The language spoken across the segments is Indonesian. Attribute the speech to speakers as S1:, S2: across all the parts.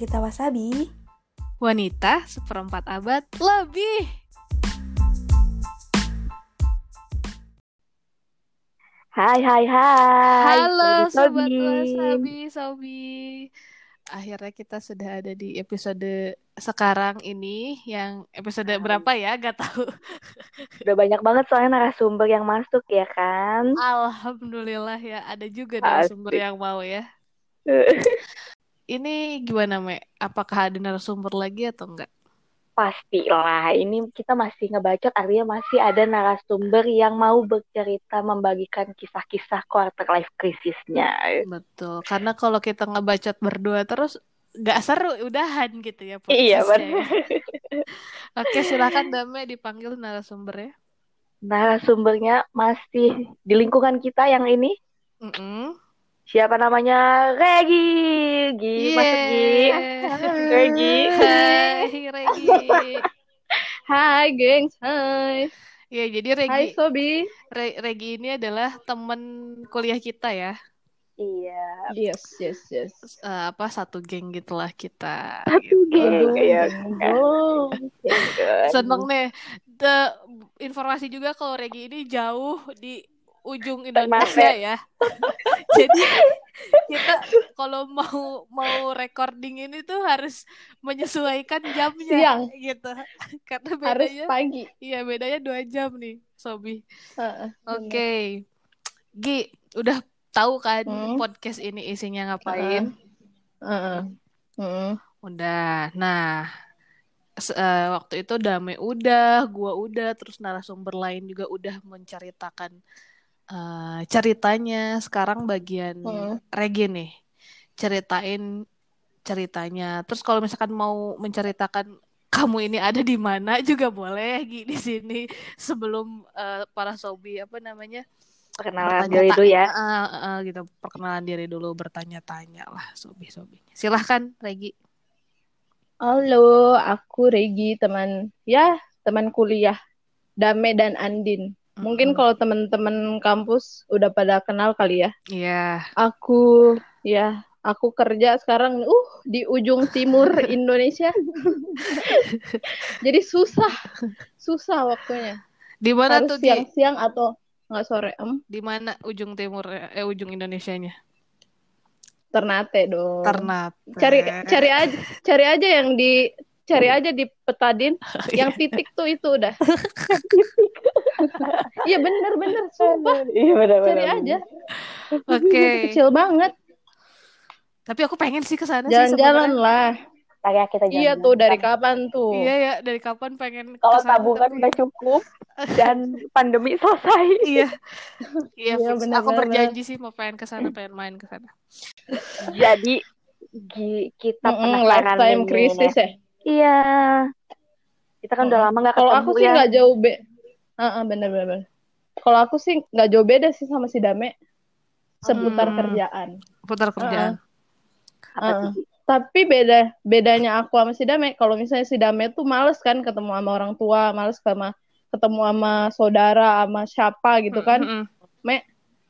S1: cerita Wasabi.
S2: Wanita seperempat abad lebih.
S3: Hai hai hai.
S2: Halo sobat. Wasabi, Sobi. Akhirnya kita sudah ada di episode sekarang ini yang episode
S3: Hai.
S2: berapa ya? Gak tahu.
S3: Udah banyak banget soalnya narasumber yang masuk ya kan.
S2: Alhamdulillah ya, ada juga narasumber
S3: Asik.
S2: yang mau ya. Ini gimana, Me? Apakah ada narasumber lagi atau enggak?
S3: Pastilah, ini kita masih ngebacot artinya masih ada narasumber yang mau bercerita membagikan kisah-kisah quarter life krisisnya.
S2: Betul, karena kalau kita ngebacot berdua terus nggak seru, udahan gitu ya
S3: Iya
S2: podcastnya
S3: benar.
S2: ya. Oke, silakan Dame dipanggil narasumbernya.
S3: Narasumbernya masih di lingkungan kita yang ini.
S2: Mm-mm.
S3: Siapa namanya? Regi. Gi, masuk Gi. Regi.
S2: Hai, Regi.
S4: Hai, gengs. Hai.
S2: Ya, jadi
S4: Hai,
S2: Regi,
S4: Sobi.
S2: Re- Regi ini adalah teman kuliah kita ya.
S3: Iya.
S4: Yes, yes, yes.
S2: Eh, apa satu geng gitulah kita.
S3: Satu geng.
S4: Aduh,
S3: Iya.
S4: aduh.
S2: Seneng nih. The, informasi juga kalau Regi ini jauh di ujung Indonesia ya. Jadi kita kalau mau mau recording ini tuh harus menyesuaikan jamnya
S4: Siang.
S2: gitu. Karena
S4: Harus
S2: bedanya
S4: pagi.
S2: iya bedanya dua jam nih, Sobi.
S4: Heeh,
S2: Oke. Gi, udah tahu kan
S4: Hmm.
S2: podcast ini isinya ngapain?
S4: Heeh. Heeh.
S2: Udah. Nah, eh, waktu itu Dame udah, gua udah, terus narasumber lain juga udah menceritakan eh, ceritanya. Sekarang bagian
S4: Hmm.
S2: Regi nih, ceritain ceritanya. Terus kalau misalkan mau menceritakan kamu ini ada di mana juga boleh Gi di sini sebelum eh, para sobi apa namanya
S3: Perkenalan
S2: bertanya
S3: diri dulu ya.
S2: Ah, ah, gitu perkenalan diri dulu bertanya-tanya lah sobi sobi. Silahkan Regi.
S4: Halo, aku Regi, teman ya, teman kuliah Dame dan Andin. Mungkin
S2: Mm-mm.
S4: kalau teman-teman kampus udah pada kenal kali ya.
S2: Iya.
S4: Aku ya, aku kerja sekarang uh di ujung timur Indonesia. Jadi susah, susah waktunya.
S2: Di mana
S4: Harus
S2: tuh
S4: siang-siang atau nggak sore. Em,
S2: Di mana ujung timur eh ujung Indonesianya?
S4: Ternate dong.
S2: Ternate.
S4: Cari cari aja, cari aja yang di cari aja di petadin yang titik tuh itu udah. Iya bener bener sumpah
S3: Iya benar
S4: cari aja
S2: Oke.
S4: kecil banget
S2: Tapi aku pengen sih ke sana sih
S4: jalan-jalan lah
S3: ya kita jalan.
S4: iya tuh dari kapan tuh
S2: Iya ya, dari kapan pengen ke
S3: Kalau
S2: sana,
S3: tabungan
S2: tapi-
S3: udah cukup dan pandemi selesai.
S2: Iya. Iya,
S4: Iya,
S2: fix.
S4: benar,
S2: Aku berjanji sih mau pengen ke sana, pengen main ke sana.
S3: Jadi kita penasaran
S4: lifetime
S3: nih.
S4: krisis ya
S3: Iya. Kita kan udah
S4: Mm-mm.
S3: lama nggak
S4: kalau
S3: ketemu
S4: aku sih
S3: ya.
S4: nggak jauh be Heeh, bener bener bener. kalau aku sih nggak jauh beda sih sama si Dame seputar
S2: Hmm.
S4: kerjaan
S2: Putar kerjaan.
S3: Tuh,
S4: Heeh.
S3: Gi?
S4: tapi beda bedanya aku sama si Dame kalau misalnya si Dame tuh males kan ketemu sama orang tua males sama ketemu sama saudara sama siapa gitu kan
S2: Mm-mm.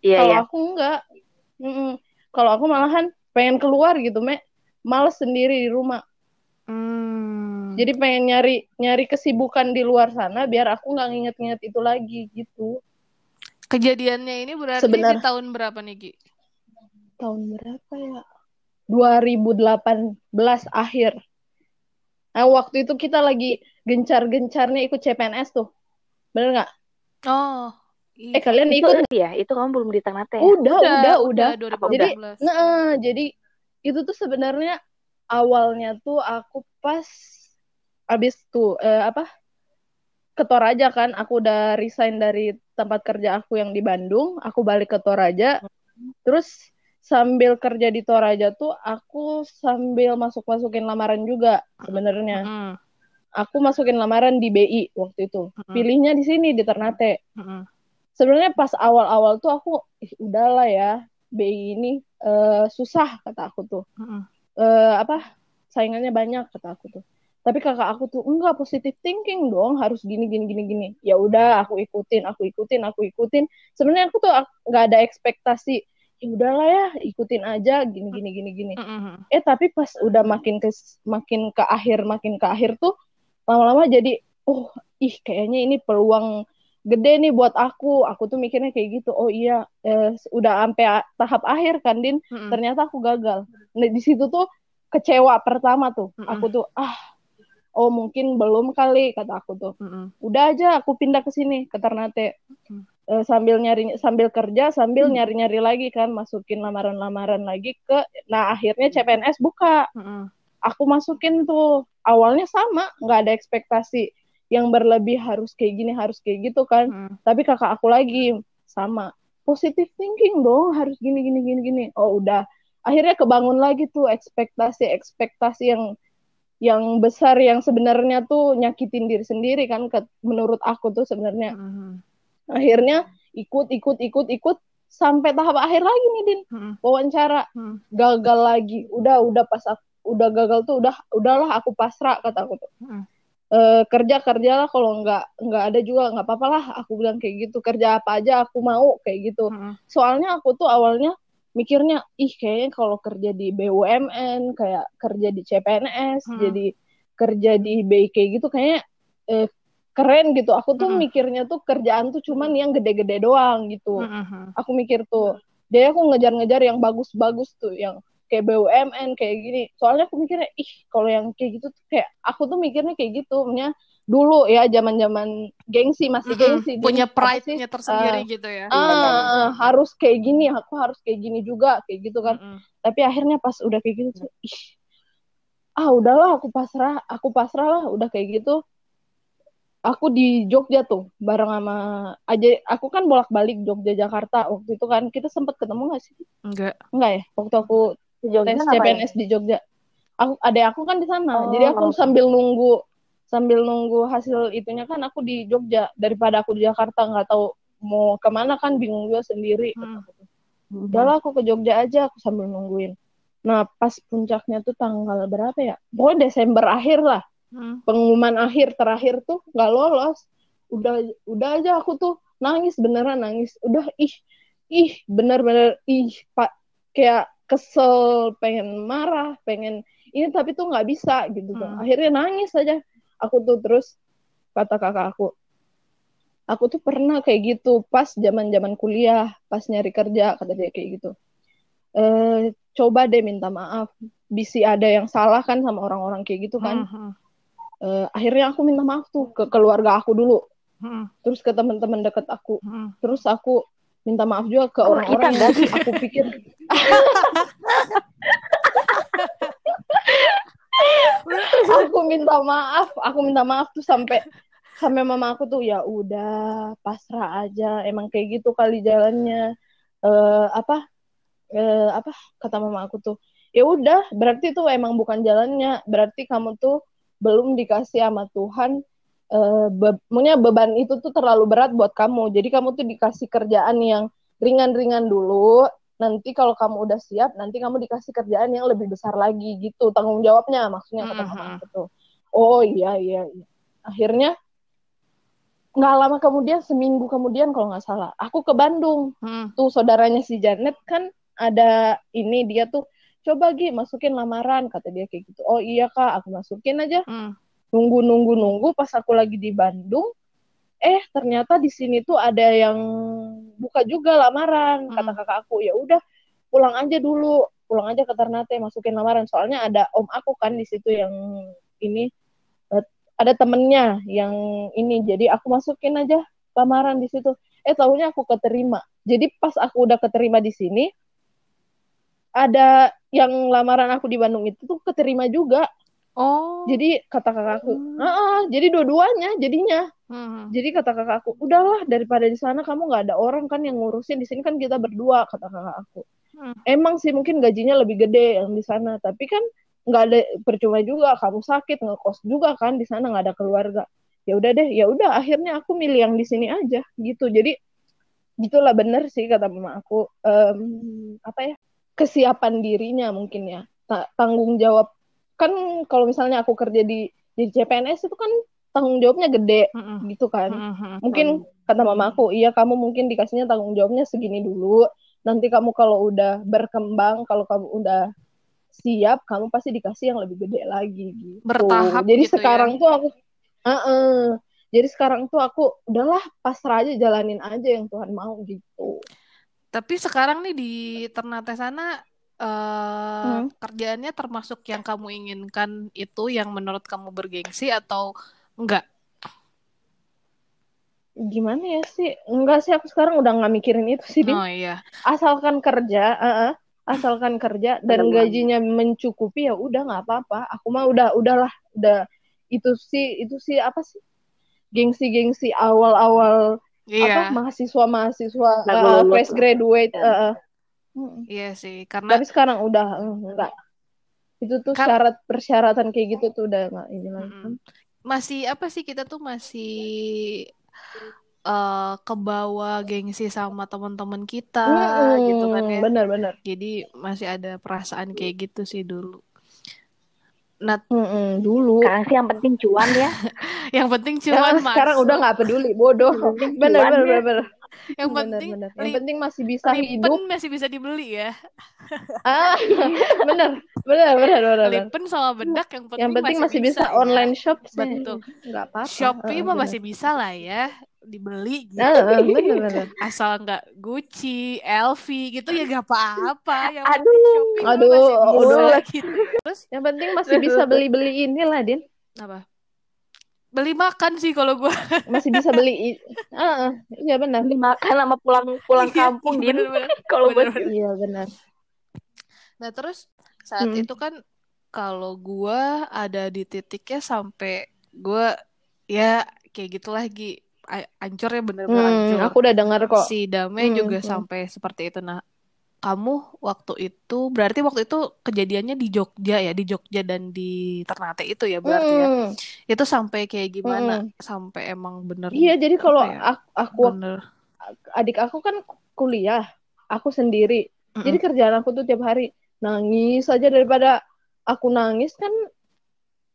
S3: Iya
S4: kalau
S3: ya.
S4: aku enggak kalau aku malahan pengen keluar gitu me males sendiri di rumah
S2: Hmm.
S4: jadi pengen nyari nyari kesibukan di luar sana biar aku nggak nginget-nginget itu lagi gitu
S2: Kejadiannya ini berarti
S4: Sebenar-
S2: di tahun berapa nih, Gi?
S4: tahun berapa ya 2018 akhir nah waktu itu kita lagi gencar-gencarnya ikut CPNS tuh bener nggak
S2: Oh.
S4: eh
S2: Iya.
S4: kalian
S3: Itu
S4: ikut
S3: ya, itu kamu belum di Ternate ya?
S4: udah udah udah,
S2: 2018.
S4: Nah, jadi itu tuh sebenarnya awalnya tuh aku pas abis tuh eh, apa ke Toraja kan, aku udah resign dari tempat kerja aku yang di Bandung, aku balik ke Toraja, terus sambil kerja di Toraja tuh aku sambil masuk masukin lamaran juga sebenarnya.
S2: Mm-mm.
S4: Aku masukin lamaran di BI waktu itu,
S2: Mm-mm.
S4: pilihnya di sini di Ternate
S2: Mm-mm.
S4: sebenarnya pas awal-awal tuh aku Ih, udahlah ya BI ini eh, susah kata aku tuh. Eh, apa saingannya banyak kata aku tuh tapi kakak aku tuh enggak positive thinking dong harus gini gini gini gini. Ya udah aku ikutin aku ikutin aku ikutin. Sebenarnya aku tuh ak- nggak ada ekspektasi ya udahlah ya ikutin aja gini gini gini gini. Eh tapi pas udah makin ke makin ke akhir makin ke akhir tuh lama-lama jadi oh ih kayaknya ini peluang gede nih buat aku. Aku tuh mikirnya kayak gitu oh iya eh, udah sampai tahap akhir kan din? Mm-hmm. ternyata aku gagal. Nah di situ tuh kecewa pertama tuh. Mm-hmm. aku tuh ah oh mungkin belum kali kata aku tuh. Mm-hmm. udah aja aku pindah ke sini ke Ternate. Mm-hmm uh, sambil nyari sambil kerja sambil hmm. nyari-nyari lagi kan masukin lamaran-lamaran lagi ke nah akhirnya CPNS buka. Hmm. aku masukin tuh awalnya sama nggak ada ekspektasi yang berlebih harus kayak gini harus kayak gitu kan. Hmm. tapi kakak aku lagi sama. Positive thinking dong harus gini gini gini gini. Oh udah. Akhirnya kebangun lagi tuh ekspektasi ekspektasi yang yang besar yang sebenarnya tuh nyakitin diri sendiri kan ke, menurut aku tuh sebenarnya hmm akhirnya ikut ikut ikut ikut sampai tahap akhir lagi nih din hmm. wawancara hmm. gagal lagi udah udah pas aku, udah gagal tuh udah udahlah aku pasrah kata aku tuh hmm. e, kerja kerjalah kalau nggak nggak ada juga nggak apa-apa lah aku bilang kayak gitu kerja apa aja aku mau kayak gitu hmm. soalnya aku tuh awalnya mikirnya ih kayaknya kalau kerja di BUMN kayak kerja di CPNS hmm. jadi kerja di BI kayak gitu kayaknya eh, keren gitu. Aku tuh mm -hmm. mikirnya tuh kerjaan tuh cuman yang gede-gede doang gitu. Mm -hmm. Aku mikir tuh. Jadi aku ngejar-ngejar yang bagus-bagus tuh, yang kayak BUMN kayak gini. Soalnya aku mikirnya, ih kalau yang kayak gitu tuh kayak aku tuh mikirnya kayak gitu, punya dulu ya zaman-zaman gengsi masih mm -hmm. gengsi
S2: punya pride-nya tersendiri uh, gitu ya. uh,
S4: uh, harus kayak gini aku harus kayak gini juga kayak gitu kan. Mm -hmm. tapi akhirnya pas udah kayak gitu tuh ih ah udahlah aku pasrah aku pasrah lah udah kayak gitu. Aku di Jogja tuh bareng sama aja aku kan bolak-balik Jogja Jakarta waktu itu kan. Kita sempat ketemu gak sih?
S2: Enggak
S4: enggak ya? Waktu aku di Jogja tes CPNS ya? di Jogja. Aku ada aku kan di sana oh, jadi aku sambil nunggu sambil nunggu hasil itunya kan aku di Jogja. Daripada aku di Jakarta nggak tahu mau ke mana kan bingung juga sendiri. Hmm. udahlah aku ke Jogja aja aku sambil nungguin. Nah pas puncaknya tuh tanggal berapa ya? Pokoknya Desember akhir lah. Hmm. pengumuman akhir terakhir tuh nggak lolos. Udah udah aja aku tuh nangis beneran nangis. Udah ih ih bener-bener ih pak kayak kesel pengen marah pengen ini tapi tuh nggak bisa gitu tuh hmm. akhirnya nangis aja aku tuh terus kata kakak aku aku tuh pernah kayak gitu pas zaman zaman kuliah pas nyari kerja kata dia kayak gitu e, coba deh minta maaf bisi ada yang salah kan sama orang-orang kayak gitu kan hmm. hmm uh, akhirnya aku minta maaf tuh ke keluarga aku dulu hmm. terus ke teman-teman deket aku hmm. terus aku minta maaf juga ke orang-orang yang aku pikir aku minta maaf aku minta maaf tuh sampai sampai mama aku tuh ya udah pasrah aja emang kayak gitu kali jalannya uh, apa uh, apa kata mama aku tuh ya udah berarti tuh emang bukan jalannya berarti kamu tuh belum dikasih sama Tuhan uh, be beban itu tuh terlalu berat buat kamu. Jadi kamu tuh dikasih kerjaan yang ringan-ringan dulu. Nanti kalau kamu udah siap, nanti kamu dikasih kerjaan yang lebih besar lagi gitu. Tanggung jawabnya maksudnya kata mama aku tuh. Oh iya iya iya. Akhirnya nggak lama kemudian seminggu kemudian kalau nggak salah aku ke Bandung hmm. tuh saudaranya si Janet kan ada ini dia tuh coba Gi masukin lamaran kata dia kayak gitu oh iya kak aku masukin aja hmm. nunggu nunggu nunggu pas aku lagi di Bandung eh ternyata di sini tuh ada yang buka juga lamaran hmm. kata kakak aku. Ya udah pulang aja dulu. Pulang aja ke Ternate masukin lamaran. Soalnya ada om aku kan di situ yang ini eh, ada temennya yang ini. Jadi aku masukin aja lamaran di situ. Eh tahunya aku keterima. Jadi pas aku udah keterima di sini ada yang lamaran aku di Bandung itu tuh keterima juga. Oh. Jadi kata kakakku, hmm. ah, jadi dua-duanya jadinya. Hmm. Jadi kata kakakku, udahlah daripada di sana kamu nggak ada orang kan yang ngurusin di sini kan kita berdua kata kakak aku. Hmm. Emang sih mungkin gajinya lebih gede yang di sana, tapi kan nggak ada percuma juga kamu sakit ngekos juga kan di sana nggak ada keluarga. Ya udah deh, ya udah akhirnya aku milih yang di sini aja gitu. Jadi gitulah bener sih kata mama aku. Um, apa ya? kesiapan dirinya mungkin ya tanggung jawab kan kalau misalnya aku kerja di di CPNS itu kan tanggung jawabnya gede mm -hmm. gitu kan mm -hmm. mungkin kata mama aku iya kamu mungkin dikasihnya tanggung jawabnya segini dulu nanti kamu kalau udah berkembang kalau kamu udah siap kamu pasti dikasih yang lebih gede lagi gitu
S2: Bertahap
S4: jadi
S2: gitu
S4: sekarang
S2: ya.
S4: tuh aku uh jadi sekarang tuh aku udahlah pasrah aja jalanin aja yang Tuhan mau gitu
S2: Tapi sekarang nih di Ternate sana eh
S4: Hmm.
S2: kerjaannya termasuk yang kamu inginkan itu yang menurut kamu bergengsi atau enggak?
S4: gimana ya sih enggak sih aku sekarang udah nggak mikirin itu sih Din.
S2: Oh iya.
S4: asalkan kerja uh-uh, asalkan kerja dan gajinya mencukupi ya udah nggak apa-apa aku mah udah udahlah udah itu sih itu sih apa sih gengsi-gengsi awal-awal apa
S2: Iya.
S4: mahasiswa mahasiswa
S3: Baru
S4: uh, fresh graduate
S3: Ya.
S4: Uh-uh. Mm.
S2: Iya sih, karena
S4: tapi sekarang udah uh, enggak itu tuh
S2: Kan-
S4: syarat persyaratan kayak gitu tuh udah nggak ini lagi
S2: Mm-mm. masih apa sih kita tuh masih eh kebawa gengsi sama teman-teman kita
S4: Mm-mm,
S2: gitu kan ya.
S4: bener-bener
S2: Jadi masih ada perasaan kayak gitu sih dulu. Nah,
S4: Mm-mm, dulu
S3: Sekarang sih yang penting cuan ya.
S2: yang penting
S4: Ya,
S2: cuman
S4: sekarang udah nggak peduli bodoh
S3: Yang ya.
S2: Yang
S4: Bener,
S2: penting
S4: bener. yang penting masih bisa
S2: lipen
S4: hidup
S2: masih bisa dibeli ya.
S4: ah bener bener bener bener.
S2: Lipen sama bedak yang penting,
S4: yang penting masih, bisa,
S2: ya.
S4: online shop sih
S2: Betul.
S4: nggak apa-apa
S2: Shopee
S4: Ah,
S2: mah masih bisa lah ya dibeli gitu.
S4: Ah, ah, bener bener
S2: Asal nggak Gucci, LV gitu ya gak apa-apa. Yang
S3: Aduh.
S4: Aduh,
S2: masih bisa
S4: udah.
S2: gitu. Terus
S4: yang penting masih bisa beli-beli inilah din
S2: apa? Beli makan sih kalau gue.
S4: masih bisa beli ah ah, iya benar
S3: Beli makan sama pulang pulang kampung Din.
S2: Bener-bener.
S3: Kalau buat
S2: Bener-bener.
S4: iya benar
S2: Nah terus saat
S4: Hmm.
S2: itu kan kalau gua ada di titiknya sampai gua ya kayak gitu lagi ancur ya bener-bener
S4: Hmm,
S2: hancur.
S4: aku udah dengar kok
S2: Si Dame
S4: Hmm,
S2: juga
S4: hmm.
S2: sampai seperti itu. Nah, kamu waktu itu berarti waktu itu kejadiannya di Jogja ya, di Jogja dan di Ternate itu ya berarti ya.
S4: Hmm,
S2: Itu sampai kayak gimana?
S4: Hmm.
S2: Sampai emang bener
S4: iya jadi kalau
S2: ya?
S4: aku, aku
S2: bener.
S4: adik aku kan kuliah aku sendiri
S2: Mm-mm.
S4: jadi kerjaan aku tuh tiap hari nangis aja daripada aku nangis kan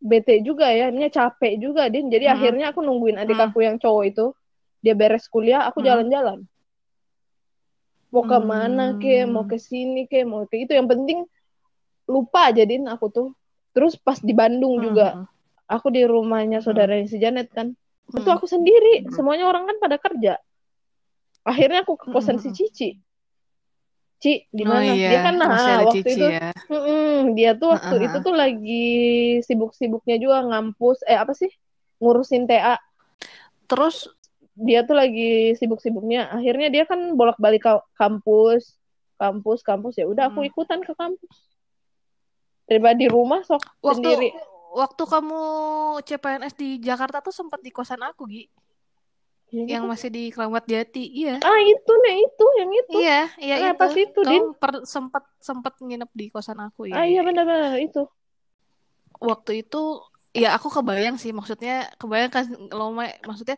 S4: bete juga ya ini capek juga din jadi
S2: Mm-mm.
S4: akhirnya aku nungguin adik
S2: Mm.
S4: aku yang cowok itu dia beres kuliah aku
S2: Mm.
S4: Mau ke
S2: Hmm.
S4: mana ke mau ke sini ke mau ke itu yang penting lupa aja din aku tuh terus pas di Bandung juga
S2: Mm-mm.
S4: aku di rumahnya saudaranya si Janet kan itu
S2: Mm.
S4: aku sendiri semuanya orang kan pada kerja akhirnya aku ke kosan si. Cici Ci di
S2: Oh
S4: mana
S2: iya,
S4: dia kan nah waktu
S2: Cici
S4: itu
S2: ya.
S4: mm-mm, dia tuh waktu
S2: Heeh.
S4: itu tuh lagi sibuk-sibuknya juga ngampus eh apa sih ngurusin TA
S2: Terus
S4: dia tuh lagi sibuk-sibuknya akhirnya dia kan bolak-balik ke kampus kampus kampus ya udah aku
S2: Hmm.
S4: ikutan ke kampus daripada di rumah sok
S2: waktu
S4: sendiri
S2: waktu kamu CPNS di Jakarta tuh sempat di kosan aku, Gi.
S4: Ya,
S2: Yang
S4: gitu.
S2: masih di Keramat Jati. Iya.
S4: ah itu nih itu yang itu
S2: Iya, iya
S4: Nah,
S2: itu.
S4: pas itu, Din.
S2: Kamu per, sempat sempat nginep di kosan aku ya.
S4: ah iya benar-benar itu
S2: Waktu itu ya aku kebayang sih maksudnya kebayang kan lo Ma, maksudnya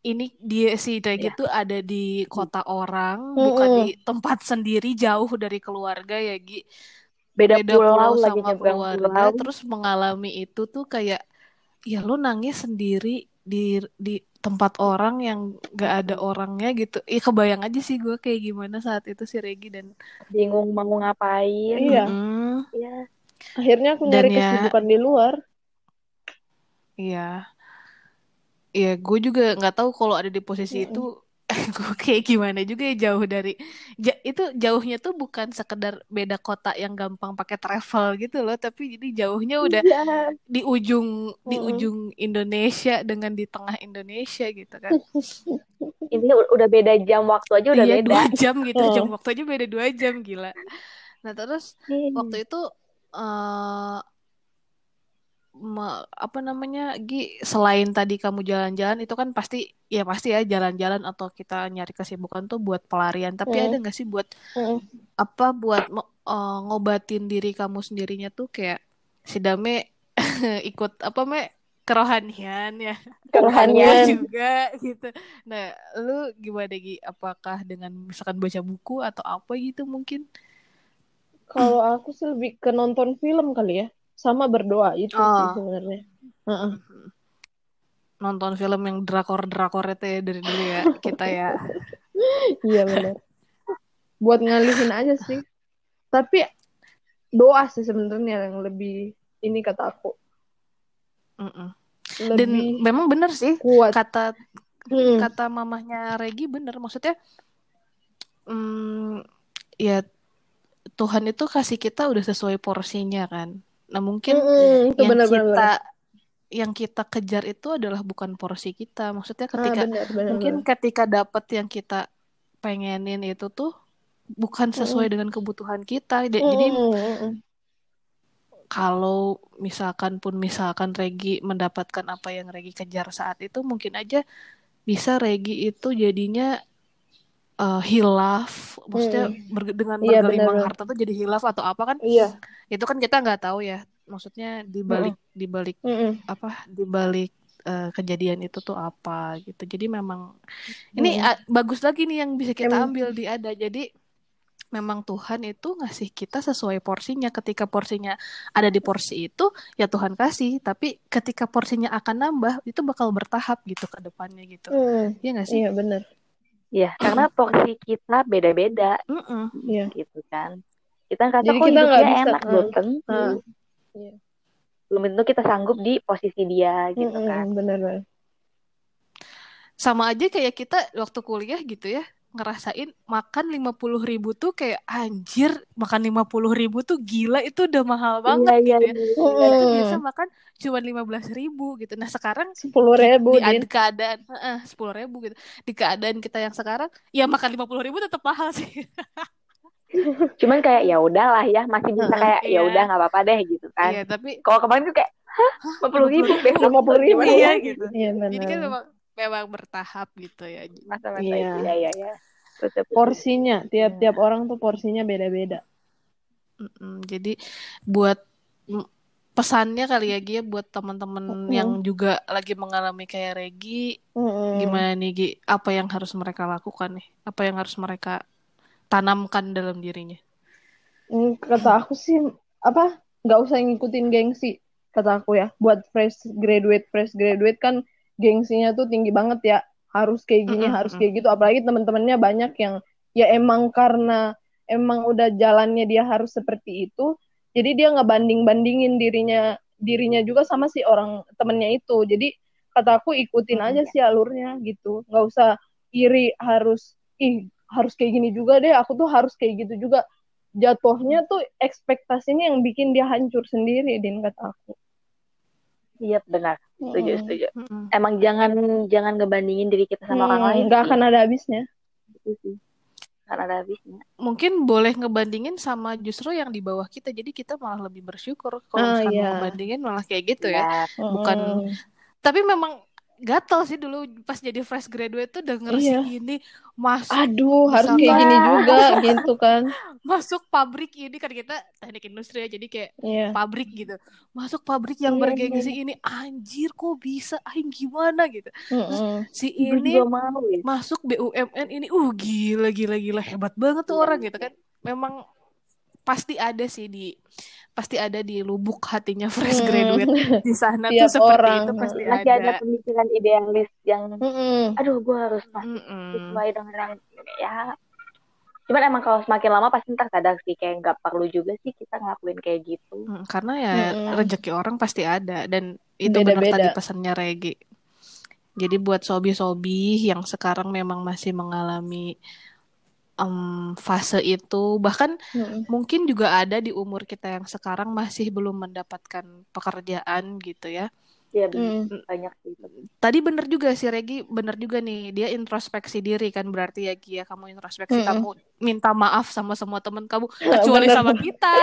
S2: ini dia si Regi
S3: Iya.
S2: tuh ada di kota orang,
S4: Mm-mm.
S2: bukan di tempat sendiri jauh dari keluarga ya, Gi.
S3: Beda,
S2: beda
S3: pulau,
S2: pulau
S3: lagi
S2: sama keluarga
S3: pulau.
S2: terus mengalami itu tuh kayak ya lu nangis sendiri di di tempat orang yang gak ada orangnya gitu Ih kebayang aja sih gue kayak gimana saat itu si Regi dan
S3: Bingung mau ngapain.
S4: Iya.
S2: Mm,
S3: Iya.
S4: akhirnya aku
S2: Dan
S4: nyari
S2: ya-
S4: kesibukan di luar
S2: iya Iya, gue juga nggak tahu kalau ada di posisi
S4: Mm-mm.
S2: itu gue kayak gimana juga ya jauh dari ja- itu jauhnya tuh bukan sekedar beda kota yang gampang pakai travel gitu loh, tapi jadi jauhnya udah
S3: Iya.
S2: di ujung di
S4: Mm-mm.
S2: ujung Indonesia dengan di tengah Indonesia gitu kan.
S3: Ini udah beda jam waktu aja udah
S2: iya
S3: beda.
S2: dua jam gitu
S4: Oh.
S2: jam waktunya beda dua jam gila. Nah terus
S3: Hmm.
S2: waktu itu eh me- apa namanya Gi selain tadi kamu jalan-jalan itu kan pasti ya pasti ya jalan-jalan atau kita nyari kesibukan tuh buat pelarian tapi
S4: Hmm.
S2: ada nggak sih buat
S4: Mm-mm.
S2: apa buat eh, ngobatin diri kamu sendirinya tuh kayak si Dame ikut apa me kerohanian ya
S4: kerohanian
S2: juga gitu. Nah, lu gimana Gi? Apakah dengan misalkan baca buku atau apa gitu mungkin?
S4: kalau aku sih lebih ke nonton film kali ya sama berdoa itu sih
S2: Oh.
S4: sebenarnya Heeh.
S2: Nonton film yang drakor-drakor itu ya dari dulu ya kita ya.
S4: iya benar buat ngalihin aja sih tapi doa sih sebenarnya yang lebih ini kata aku
S2: Mm-mm.
S4: lebih
S2: Dan memang bener sih
S4: kuat
S2: kata
S4: Hmm.
S2: kata mamahnya Regi bener maksudnya hmm, ya Tuhan itu kasih kita udah sesuai porsinya kan. Nah mungkin
S4: Mm-mm, itu
S2: yang
S4: benar-benar
S2: kita yang kita kejar itu adalah bukan porsi kita. Maksudnya
S4: ah,
S2: ketika
S4: benar benar
S2: mungkin
S4: benar.
S2: ketika dapat yang kita pengenin itu tuh bukan sesuai dengan kebutuhan kita. Ja- Jadi
S4: Mm-mm, mm-mm.
S2: kalau misalkan pun misalkan Regi mendapatkan apa yang Regi kejar saat itu mungkin aja bisa Regi itu jadinya eh, hilaf maksudnya
S4: Mm.
S2: berge- dengan
S4: Iya,
S2: bergelimang
S4: benar-benar.
S2: harta tuh jadi hilaf atau apa kan
S4: iya
S2: itu kan kita nggak tahu ya maksudnya di balik di balik
S4: Mm-mm.
S2: apa di balik eh, kejadian itu tuh apa gitu jadi memang ini
S4: Mm-mm.
S2: ah, bagus lagi nih yang bisa kita
S4: Emang-
S2: ambil di ada jadi memang Tuhan itu ngasih kita sesuai porsinya ketika porsinya ada di porsi itu ya Tuhan kasih tapi ketika porsinya akan nambah itu bakal bertahap gitu ke depannya gitu
S4: Mm.
S2: Iya nggak sih
S4: iya benar
S3: Iya, karena porsi kita beda-beda
S2: Mm-mm.
S4: iya
S3: gitu kan. Kita ngerasa
S4: Jadi
S3: kok
S4: kita
S3: hidupnya
S4: bisa,
S3: enak, belum tentu.
S4: ah. Iya.
S3: Belum tentu kita sanggup di posisi dia gitu
S4: Mm-mm,
S3: kan.
S4: benar benar
S2: sama aja kayak kita waktu kuliah gitu ya ngerasain makan lima puluh ribu tuh kayak anjir makan lima puluh ribu tuh gila itu udah mahal banget
S3: Iya, iya,
S2: gitu ya
S3: iya.
S2: Kita tuh
S4: Mm-mm.
S2: biasa makan cuma lima belas ribu gitu nah sekarang
S4: sepuluh ribu
S2: di ad- keadaan sepuluh ribu gitu di keadaan kita yang sekarang ya makan lima puluh ribu tetap mahal sih
S3: Cuman kayak ya udahlah ya, masih bisa kayak ya
S2: Iya.
S3: udah nggak apa-apa deh gitu kan.
S2: iya tapi
S3: Kalau kemarin tuh kayak hah, 50 ribu
S4: lima puluh ribu
S2: iya
S3: ya?
S2: gitu
S4: iya
S2: jadi kan memang memang bertahap gitu ya
S3: Masa-masa
S4: Iya.
S3: itu ya ya ya. Betul, betul.
S4: porsinya tiap-tiap
S2: Iya.
S4: orang tuh porsinya beda-beda
S2: Mm-mm. jadi buat mm, pesannya kali ya Gia buat teman-teman
S4: Mm-mm.
S2: yang juga lagi mengalami kayak Regi
S4: Mm-mm.
S2: gimana nih Gi apa yang harus mereka lakukan nih apa yang harus mereka tanamkan dalam dirinya
S4: Hmm, kata aku sih apa nggak usah ngikutin gengsi kata aku ya buat fresh graduate fresh graduate kan gengsinya tuh tinggi banget ya. Harus kayak gini
S2: Mm-mm,
S4: harus
S2: mm-mm.
S4: kayak gitu. Apalagi teman-temannya banyak yang ya emang karena emang udah jalannya dia harus seperti itu jadi dia nggak banding bandingin dirinya dirinya juga sama si orang temennya itu. Jadi kata aku ikutin aja sih alurnya gitu. Nggak usah iri harus ih harus kayak gini juga deh. Aku tuh harus kayak gitu juga. Jatuhnya tuh ekspektasinya yang bikin dia hancur sendiri din kata aku
S3: Iya benar. Setuju,
S4: Mm-mm.
S3: setuju.
S2: Mm-mm.
S3: Emang jangan jangan ngebandingin diri kita sama orang
S4: Hmm,
S3: lain.
S4: nggak
S3: sih.
S4: akan ada habisnya
S3: Itu sih. Karena ada habisnya.
S2: mungkin boleh ngebandingin sama justru yang di bawah kita jadi kita malah lebih bersyukur kalau
S4: Ah,
S2: misalkan
S4: iya.
S2: mau ngebandingin malah kayak gitu ya
S3: Ya,
S2: Bukan-
S4: Mm-mm.
S2: tapi memang gatel sih dulu pas jadi fresh graduate tuh denger si
S4: Iya.
S2: ini masuk
S4: aduh harus kayak gini juga gitu kan.
S2: masuk pabrik ini kan kita teknik industri ya jadi kayak
S4: iya.
S2: pabrik gitu. Masuk pabrik yang
S4: Iya,
S2: bergengsi ini anjir kok bisa? Aing gimana? gitu.
S4: Mm-mm.
S2: si
S3: gue
S2: ini
S3: mau ya.
S2: masuk BUMN ini uh gila gila gila. Hebat banget tuh
S3: Iya,
S2: orang
S3: iya.
S2: gitu kan. Memang pasti ada sih di pasti ada di lubuk hatinya fresh
S4: Hmm.
S2: graduate di sana tuh
S4: Tiap
S2: seperti
S4: orang.
S2: itu pasti
S3: Masih ada
S2: ada
S3: pemikiran idealis yang
S4: Mm-mm.
S3: aduh gue harus masuk
S2: Mm-mm.
S3: sesuai dengan yang ya cuman emang kalau semakin lama pasti ntar sadar sih kayak nggak perlu juga sih kita ngelakuin kayak gitu
S2: Mm, karena ya
S4: Mm-mm.
S2: rezeki orang pasti ada dan itu benar tadi pesannya Regi. Jadi buat sobi-sobi yang sekarang memang masih mengalami em, fase itu, bahkan
S4: Mm-mm.
S2: mungkin juga ada di umur kita yang sekarang masih belum mendapatkan pekerjaan gitu ya.
S3: ya
S4: Mm.
S3: banyak sih
S2: Tadi bener juga sih Regi, bener juga nih dia introspeksi diri kan berarti ya Gia kamu introspeksi
S4: Mm-mm.
S2: kamu minta maaf sama semua teman kamu kecuali
S4: bener.
S2: sama kita.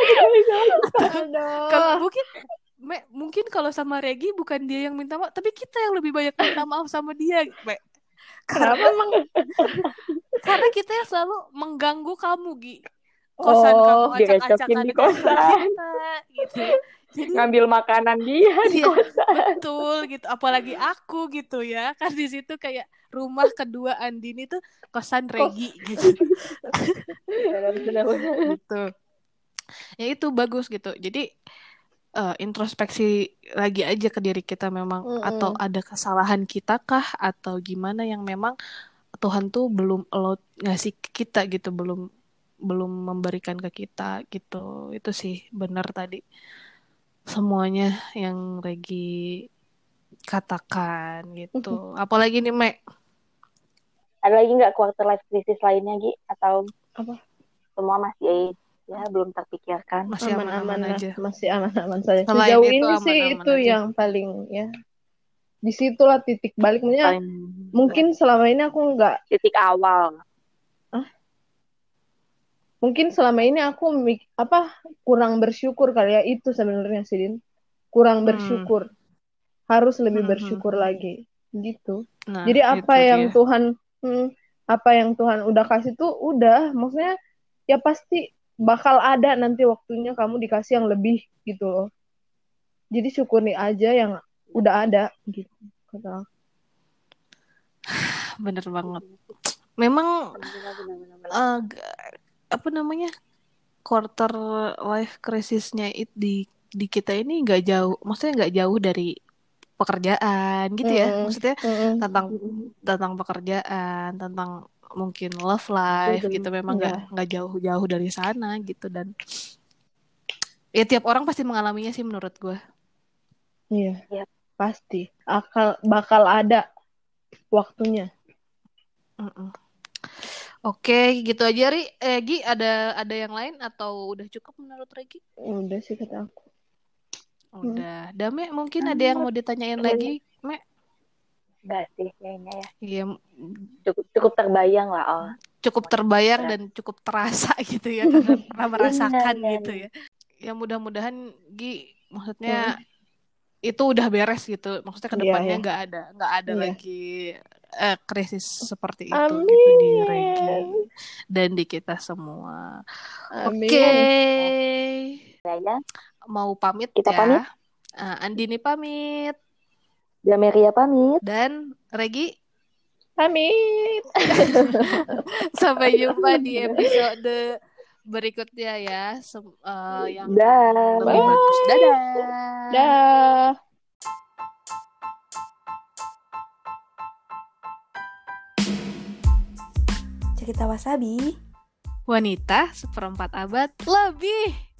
S2: gitu ya. Kalau mungkin Me, mungkin kalau sama Regi bukan dia yang minta maaf, tapi kita yang lebih banyak minta maaf sama dia, Me. Karena
S4: emang?
S2: karena kita yang selalu mengganggu kamu, Gi. Kosan
S4: Oh,
S2: kamu acak-acakan
S3: di
S2: kosan kita, gitu. Jadi
S3: ngambil makanan dia di
S2: Iya.
S3: kosan
S2: betul gitu, apalagi aku gitu ya. Kan di situ kayak rumah kedua Andini tuh kosan Regi gitu.
S3: benar-benar
S2: gitu. Ya itu bagus gitu. Jadi eh, introspeksi lagi aja ke diri kita memang
S4: Mm-mm.
S2: atau ada kesalahan kita kah atau gimana yang memang Tuhan tuh belum allowed ngasih ke kita gitu belum belum memberikan ke kita gitu. Itu sih benar tadi semuanya yang Regi katakan gitu. Apalagi nih Mek?
S3: Ada lagi nggak quarter life crisis lainnya Gi? Atau
S4: Apa?
S3: semua masih ya belum terpikirkan.
S2: Masih aman-aman aja.
S4: masih aman-aman saja.
S2: Selain
S4: sejauh
S2: itu,
S4: ini sih
S2: aman-aman
S4: itu
S2: aja.
S4: yang paling ya. Di situlah titik baliknya.
S3: Paling
S4: mungkin selama ini aku nggak
S3: titik awal.
S4: Mungkin selama ini aku mik- apa kurang bersyukur kali ya. Itu sebenarnya sih Din. Kurang
S2: Hmm.
S4: bersyukur. Harus lebih
S2: Hmm,
S4: bersyukur
S2: hmm, hmm.
S4: lagi. Gitu.
S2: Nah
S4: jadi apa
S2: itu
S4: yang
S2: dia.
S4: Tuhan hmm, apa yang Tuhan udah kasih tuh udah. Maksudnya ya pasti bakal ada nanti waktunya kamu dikasih yang lebih gitu loh. Jadi syukuri aja yang udah ada gitu kata
S2: bener banget. Memang g- apa namanya quarter life crisisnya it di di kita ini nggak jauh maksudnya nggak jauh dari pekerjaan gitu ya maksudnya
S4: Mm-mm.
S2: tentang tentang pekerjaan tentang mungkin love life
S3: Betul.
S2: gitu memang nggak
S4: Iya.
S2: nggak jauh-jauh dari sana gitu dan ya tiap orang pasti mengalaminya sih menurut gue
S4: Iya,
S3: Yap.
S4: pasti akal bakal ada waktunya.
S2: Mm-mm. Oke, gitu aja Ri. Eh, Gi, ada ada yang lain atau udah cukup menurut Regi?
S4: Udah sih kata aku.
S2: Udah. Dame mungkin ada yang mau ditanyain lagi, Me?
S3: enggak sih kayaknya ya
S2: Iya,
S3: cukup cukup terbayang lah oh
S2: cukup terbayang dan cukup terasa gitu ya karena pernah merasakan
S3: Benar.
S2: gitu ya. Ya mudah-mudahan Gi maksudnya itu udah beres gitu. Maksudnya ke
S4: Iya,
S2: depannya
S4: iya.
S2: nggak ada nggak ada
S4: Iya.
S2: lagi eh, krisis seperti itu gitu di
S4: Amin.
S2: Regi dan di kita semua.
S4: Amin.
S2: Oke.
S3: Ya
S2: Mau pamit
S3: Kita
S2: ya.
S3: pamit.
S2: Eh, Andini pamit
S3: Dameria pamit
S2: dan Regi
S4: Pamit.
S2: sampai jumpa di episode berikutnya ya Sem- eh, yang
S3: Dah.
S2: lebih bagus. Dadah.
S4: Dah.
S1: Cerita Wasabi
S2: Wanita seperempat abad lebih.